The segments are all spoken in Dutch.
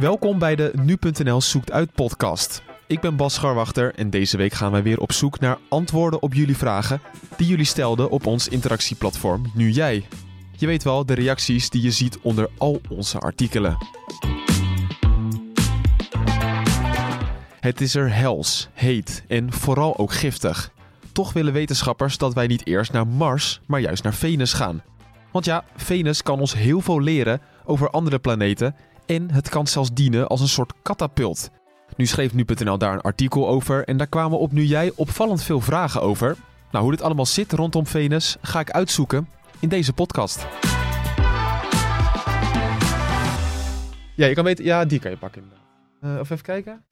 Welkom bij de Nu.nl Zoekt Uit podcast. Ik ben Bas Scharwachter en deze week gaan wij weer op zoek naar antwoorden op jullie vragen die jullie stelden op ons interactieplatform Nu Jij. Je weet wel, de reacties die je ziet onder al onze artikelen. Het is er hels, heet en vooral ook giftig. Toch willen wetenschappers dat wij niet eerst naar Mars, maar juist naar Venus gaan. Want ja, Venus kan ons heel veel leren over andere planeten en het kan zelfs dienen als een soort katapult. Nu schreef nu.nl daar een artikel over en daar kwamen op nu jij opvallend veel vragen over. Nou, hoe dit allemaal zit rondom Venus ga ik uitzoeken in deze podcast. Ja, je kan weten, ja, die kan je pakken. Uh, of even kijken.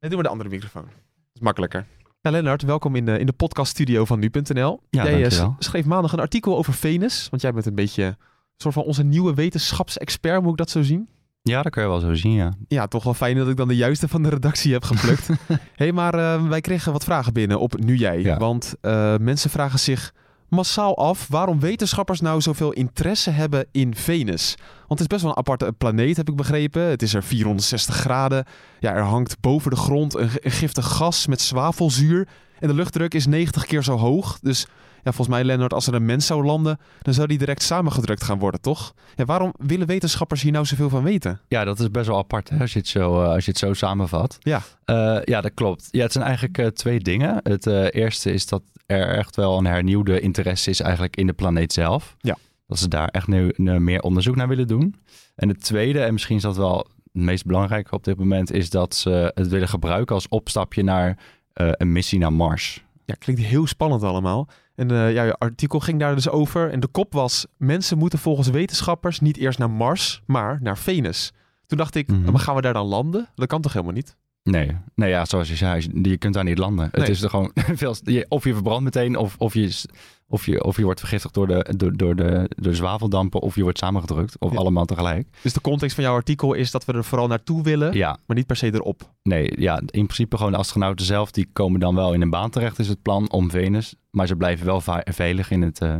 Nee, doe maar de andere microfoon. Dat is makkelijker. Ja, Lennart, welkom in de, in de podcaststudio van nu.nl. Ja, jij dankjewel. eh, schreef maandag een artikel over Venus, want jij bent een beetje soort van onze nieuwe wetenschapsexpert, moet ik dat zo zien? Ja, dat kun je wel zo zien, ja. Ja, toch wel fijn dat ik dan de juiste van de redactie heb geplukt. Hé, hey, maar eh, wij kregen wat vragen binnen op Nu Jij. Ja. Want eh, mensen vragen zich massaal af waarom wetenschappers nou zoveel interesse hebben in Venus. Want het is best wel een aparte planeet, heb ik begrepen. Het is er 460 graden. Ja, er hangt boven de grond een, een giftig gas met zwavelzuur. En de luchtdruk is 90 keer zo hoog. Dus ja, volgens mij, Lennart, als er een mens zou landen, dan zou die direct samengedrukt gaan worden, toch? Ja, waarom willen wetenschappers hier nou zoveel van weten? Ja, dat is best wel apart hè, als, je het zo, eh, als je het zo samenvat. Ja. Eh, ja, dat klopt. Ja, het zijn eigenlijk eh, twee dingen. Het eerste is dat er echt wel een hernieuwde interesse is eigenlijk in de planeet zelf. Ja. Dat ze daar echt nu, nu meer onderzoek naar willen doen. En het tweede, en misschien is dat wel het meest belangrijke op dit moment, is dat ze het willen gebruiken als opstapje naar een missie naar Mars. Ja, klinkt heel spannend allemaal. En eh, ja, je artikel ging daar dus over. En de kop was: mensen moeten volgens wetenschappers niet eerst naar Mars, maar naar Venus. Toen dacht ik, Mhm. maar gaan we daar dan landen? Dat kan toch helemaal niet? Nee, nee ja, zoals je zei, je kunt daar niet landen. Nee. Het is er gewoon veel. Of je verbrandt meteen, of, of, je, of, je, of je wordt vergiftigd door de, door, door, de, door zwaveldampen, of je wordt samengedrukt, of Ja. allemaal tegelijk. Dus de context van jouw artikel is dat we er vooral naartoe willen, Ja, maar niet per se erop. nee, ja, in principe gewoon de astronauten zelf, die komen dan wel in een baan terecht, is het plan om Venus. Maar ze blijven wel veilig in het, eh,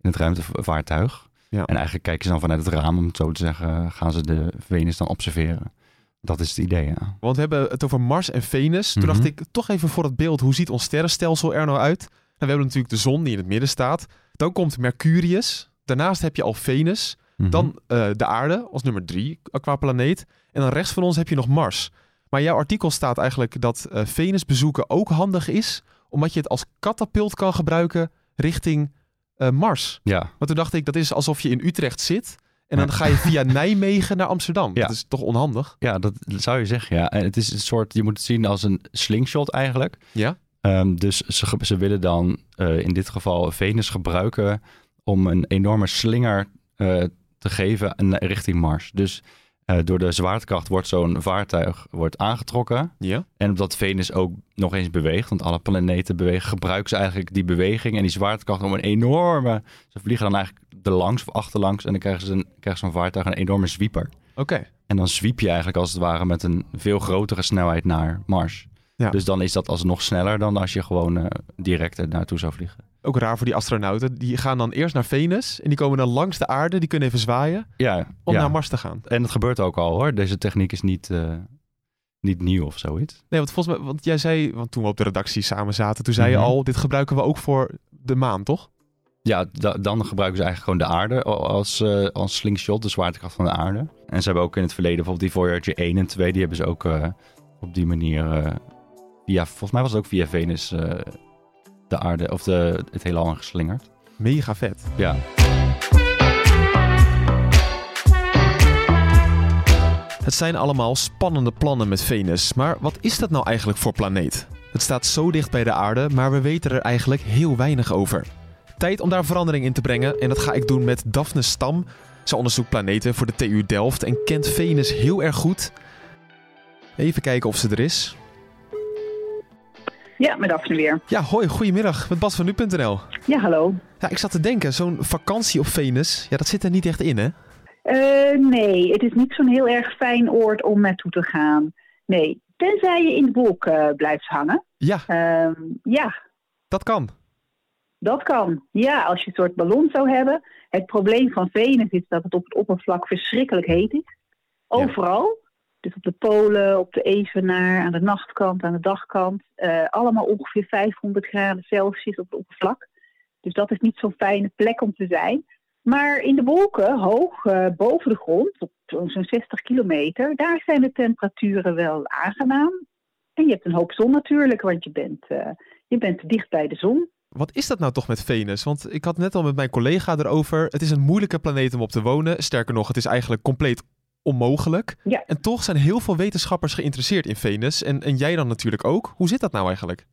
in het ruimtevaartuig. Ja. En eigenlijk kijken ze dan vanuit het raam, om het zo te zeggen, gaan ze de Venus dan observeren. Dat is het idee, ja. Want we hebben het over Mars en Venus. Toen Mhm. dacht ik, toch even voor het beeld, hoe ziet ons sterrenstelsel er nou uit? Nou, we hebben natuurlijk de zon die in het midden staat. Dan komt Mercurius. Daarnaast heb je al Venus. Mhm. Dan eh, de aarde als nummer drie qua planeet. En dan rechts van ons heb je nog Mars. Maar jouw artikel staat eigenlijk dat eh, Venus bezoeken ook handig is, omdat je het als katapult kan gebruiken richting eh, Mars. Ja, Maar toen dacht ik, dat is alsof je in Utrecht zit en dan ga je via Nijmegen naar Amsterdam. Ja. Dat is toch onhandig? Ja, dat zou je zeggen, ja. En het is een soort, je moet het zien als een slingshot eigenlijk. Ja? Ehm, dus ze, ze willen dan eh, in dit geval Venus gebruiken om een enorme slinger eh, te geven en- richting Mars. Dus eh, door de zwaartekracht wordt zo'n vaartuig wordt aangetrokken. Ja. En omdat Venus ook nog eens beweegt, want alle planeten bewegen, gebruiken ze eigenlijk die beweging en die zwaartekracht om een enorme... Ze vliegen dan eigenlijk erlangs of achterlangs en dan krijgen ze een, krijgt zo'n vaartuig een enorme zwieper. Oké. En dan zwiep je eigenlijk als het ware met een veel grotere snelheid naar Mars. Ja. Dus dan is dat alsnog sneller dan als je gewoon eh, direct er naartoe zou vliegen. Ook raar voor die astronauten. Die gaan dan eerst naar Venus en die komen dan langs de aarde. Die kunnen even zwaaien Ja, om ja. naar Mars te gaan. en dat gebeurt ook al hoor. Deze techniek is niet, eh, niet nieuw of zoiets. Nee, want volgens mij, want jij zei, want toen we op de redactie samen zaten, toen zei Mhm. je al, dit gebruiken we ook voor de maan, toch? Ja, da- dan gebruiken ze eigenlijk gewoon de aarde als, eh, als slingshot, de zwaartekracht van de aarde. En ze hebben ook in het verleden bijvoorbeeld die Voyager 1 en 2, die hebben ze ook eh, op die manier, via, volgens mij was het ook via Venus, de aarde of de, het heelal geslingerd. Mega vet. Ja. Het zijn allemaal spannende plannen met Venus, maar wat is dat nou eigenlijk voor planeet? Het staat zo dicht bij de aarde, maar we weten er eigenlijk heel weinig over. Tijd om daar verandering in te brengen en dat ga ik doen met Daphne Stam. Ze onderzoekt planeten voor de TU Delft en kent Venus heel erg goed. Even kijken of ze er is. Ja, met Daphne weer. Ja, hoi, goedemiddag, met Bas van Nu.nl. Ja, hallo. Ja, ik zat te denken, zo'n vakantie op Venus, ja, dat zit er niet echt in, hè? Eh, nee, het is niet zo'n heel erg fijn oord om naartoe te gaan. Nee, tenzij je in de wolken eh, blijft hangen. Ja, Ehm, ja, dat kan. Dat kan. Ja, als je een soort ballon zou hebben. Het probleem van Venus is dat het op het oppervlak verschrikkelijk heet is. Overal. Dus op de polen, op de evenaar, aan de nachtkant, aan de dagkant. eh, allemaal ongeveer 500 graden Celsius op het oppervlak. Dus dat is niet zo'n fijne plek om te zijn. Maar in de wolken, hoog eh, boven de grond, op zo'n 60 kilometer, daar zijn de temperaturen wel aangenaam. En je hebt een hoop zon natuurlijk, want je bent, eh, je bent dicht bij de zon. Wat is dat nou toch met Venus? Want ik had net al met mijn collega erover. Het is een moeilijke planeet om op te wonen. Sterker nog, het is eigenlijk compleet onmogelijk. Ja. En toch zijn heel veel wetenschappers geïnteresseerd in Venus. En, en jij dan natuurlijk ook. Hoe zit dat nou eigenlijk?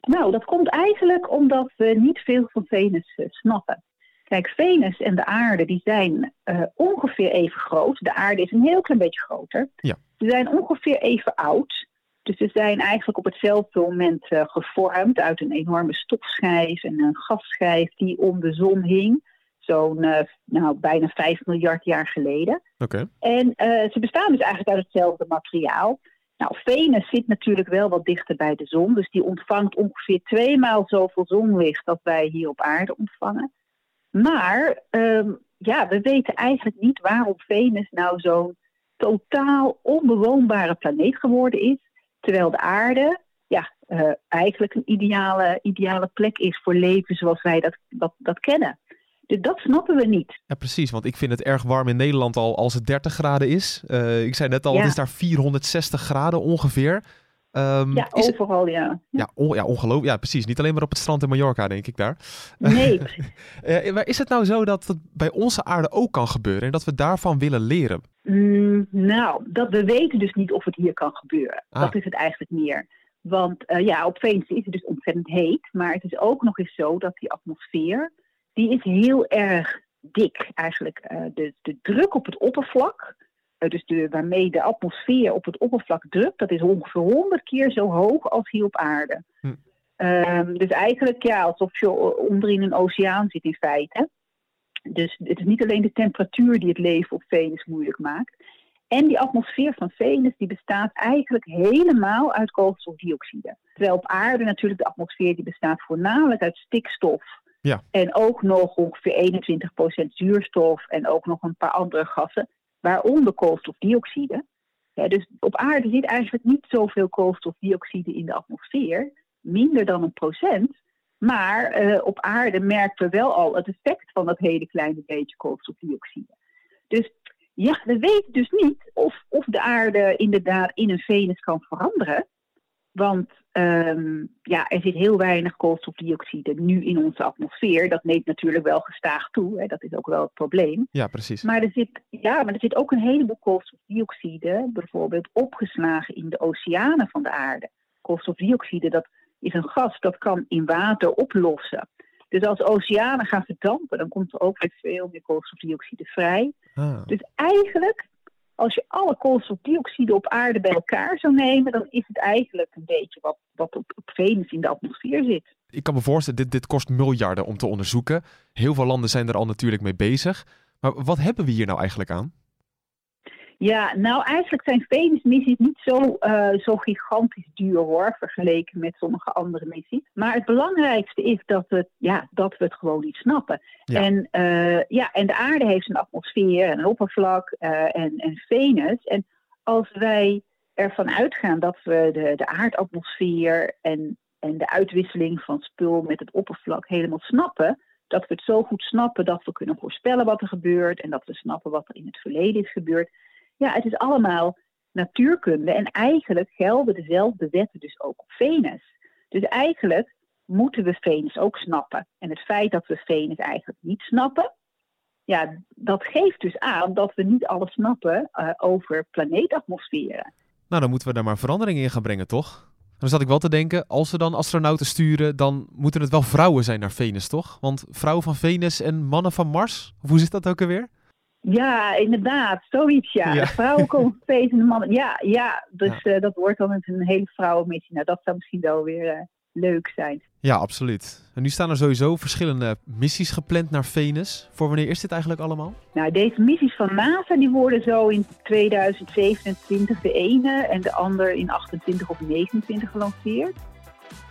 Nou, dat komt eigenlijk omdat we niet veel van Venus eh, snappen. Kijk, Venus en de aarde die zijn eh, ongeveer even groot. De aarde is een heel klein beetje groter. Ja. Ze zijn ongeveer even oud. Dus ze zijn eigenlijk op hetzelfde moment eh, gevormd uit een enorme stofschijf en een gasschijf die om de zon hing. Zo'n eh, nou, bijna 5 miljard jaar geleden. Oké. En eh, ze bestaan dus eigenlijk uit hetzelfde materiaal. Nou, Venus zit natuurlijk wel wat dichter bij de zon. Dus die ontvangt ongeveer tweemaal zoveel zonlicht als wij hier op aarde ontvangen. Maar ehm, ja, we weten eigenlijk niet waarom Venus nou zo'n totaal onbewoonbare planeet geworden is. Terwijl de aarde ja, eh, eigenlijk een ideale, ideale plek is voor leven zoals wij dat, dat, dat kennen. Dus dat snappen we niet. Ja, precies. Want ik vind het erg warm in Nederland al als het 30 graden is. Eh, ik zei net al, Ja. het is daar 460 graden ongeveer. Ehm, Ja, het- overal ja. ja, on- ja, ongelooflijk. Ja, precies. Niet alleen maar op het strand in Mallorca, denk ik daar. Nee. Eh, maar is het nou zo dat het bij onze aarde ook kan gebeuren en dat we daarvan willen leren? Mm, nou, dat we weten dus niet of het hier kan gebeuren. Ah. Dat is het eigenlijk meer. Want eh, ja, op Venus is het dus ontzettend heet. Maar het is ook nog eens zo dat die atmosfeer, die is heel erg dik eigenlijk. Eh, de, de druk op het oppervlak, dus de, waarmee de atmosfeer op het oppervlak drukt, dat is ongeveer 100 keer zo hoog als hier op aarde. Hm. Ehm, dus eigenlijk ja, alsof je onderin een oceaan zit in feite. Dus het is niet alleen de temperatuur die het leven op Venus moeilijk maakt. En die atmosfeer van Venus die bestaat eigenlijk helemaal uit koolstofdioxide. Terwijl op aarde natuurlijk de atmosfeer die bestaat voornamelijk uit stikstof. Ja. En ook nog ongeveer 21% zuurstof en ook nog een paar andere gassen, waaronder koolstofdioxide. Dus op aarde zit eigenlijk niet zoveel koolstofdioxide in de atmosfeer, minder dan een procent. Maar eh, op aarde merken we wel al het effect van dat hele kleine beetje koolstofdioxide. Dus ja, we weten dus niet of, of de aarde inderdaad in een Venus kan veranderen. Want ehm, ja, er zit heel weinig koolstofdioxide nu in onze atmosfeer. Dat neemt natuurlijk wel gestaag toe. Hè. Dat is ook wel het probleem. Ja, precies. Maar er zit, ja, maar er zit ook een heleboel koolstofdioxide, bijvoorbeeld opgeslagen in de oceanen van de aarde. Koolstofdioxide, dat is een gas dat kan in water oplossen. Dus als oceanen gaan verdampen, dan komt er ook weer veel meer koolstofdioxide vrij. Ah. Dus eigenlijk, als je alle koolstofdioxide op aarde bij elkaar zou nemen, dan is het eigenlijk een beetje wat, wat op, op in de atmosfeer zit. Ik kan me voorstellen, dit, dit kost miljarden om te onderzoeken. Heel veel landen zijn er al natuurlijk mee bezig. Maar wat hebben we hier nou eigenlijk aan? Ja, nou eigenlijk zijn Venus-missies niet zo, eh, zo gigantisch duur hoor, vergeleken met sommige andere missies. Maar het belangrijkste is dat we, ja, dat we het gewoon niet snappen. Ja. En, eh, ja, en de aarde heeft een atmosfeer en een oppervlak eh, en, en Venus. En als wij ervan uitgaan dat we de, de aardatmosfeer en, en de uitwisseling van spul met het oppervlak helemaal snappen, dat we het zo goed snappen dat we kunnen voorspellen wat er gebeurt en dat we snappen wat er in het verleden is gebeurd. Ja, het is allemaal natuurkunde en eigenlijk gelden dezelfde wetten dus ook op Venus. Dus eigenlijk moeten we Venus ook snappen. En het feit dat we Venus eigenlijk niet snappen, ja, dat geeft dus aan dat we niet alles snappen eh, over planeetatmosferen. Nou, dan moeten we daar maar verandering in gaan brengen, toch? Dan zat ik wel te denken, als ze dan astronauten sturen, dan moeten het wel vrouwen zijn naar Venus, toch? Want vrouwen van Venus en mannen van Mars, hoe zit dat ook alweer? Ja, inderdaad, zoiets ja. Ja. Vrouwen komen Venus en de mannen. Ja, ja dus eh, dat wordt dan een hele vrouwenmissie. Nou, dat zou misschien wel weer eh, leuk zijn. Ja, absoluut. En nu staan er sowieso verschillende missies gepland naar Venus. Voor wanneer is dit eigenlijk allemaal? Nou, deze missies van NASA die worden zo in 2027 de ene en de ander in 28 of 29 gelanceerd.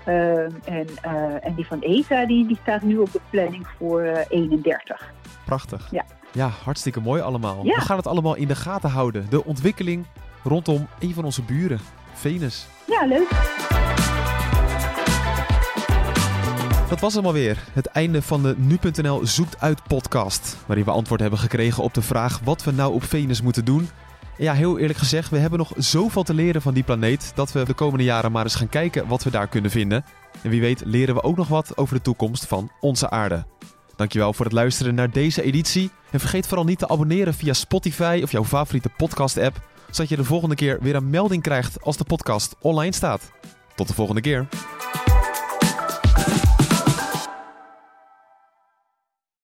Ehm, en, eh, en die van ESA die, die staat nu op de planning voor eh, 31. Prachtig. Ja. Ja, hartstikke mooi allemaal. Ja. We gaan het allemaal in de gaten houden. De ontwikkeling rondom een van onze buren, Venus. Ja, leuk. Dat was hem alweer. Het einde van de Nu.nl Zoekt Uit podcast. Waarin we antwoord hebben gekregen op de vraag wat we nou op Venus moeten doen. En ja, heel eerlijk gezegd, we hebben nog zoveel te leren van die planeet... dat we de komende jaren maar eens gaan kijken wat we daar kunnen vinden. En wie weet leren we ook nog wat over de toekomst van onze aarde. Dankjewel voor het luisteren naar deze editie. En vergeet vooral niet te abonneren via Spotify of jouw favoriete podcast-app... zodat je de volgende keer weer een melding krijgt als de podcast online staat. Tot de volgende keer.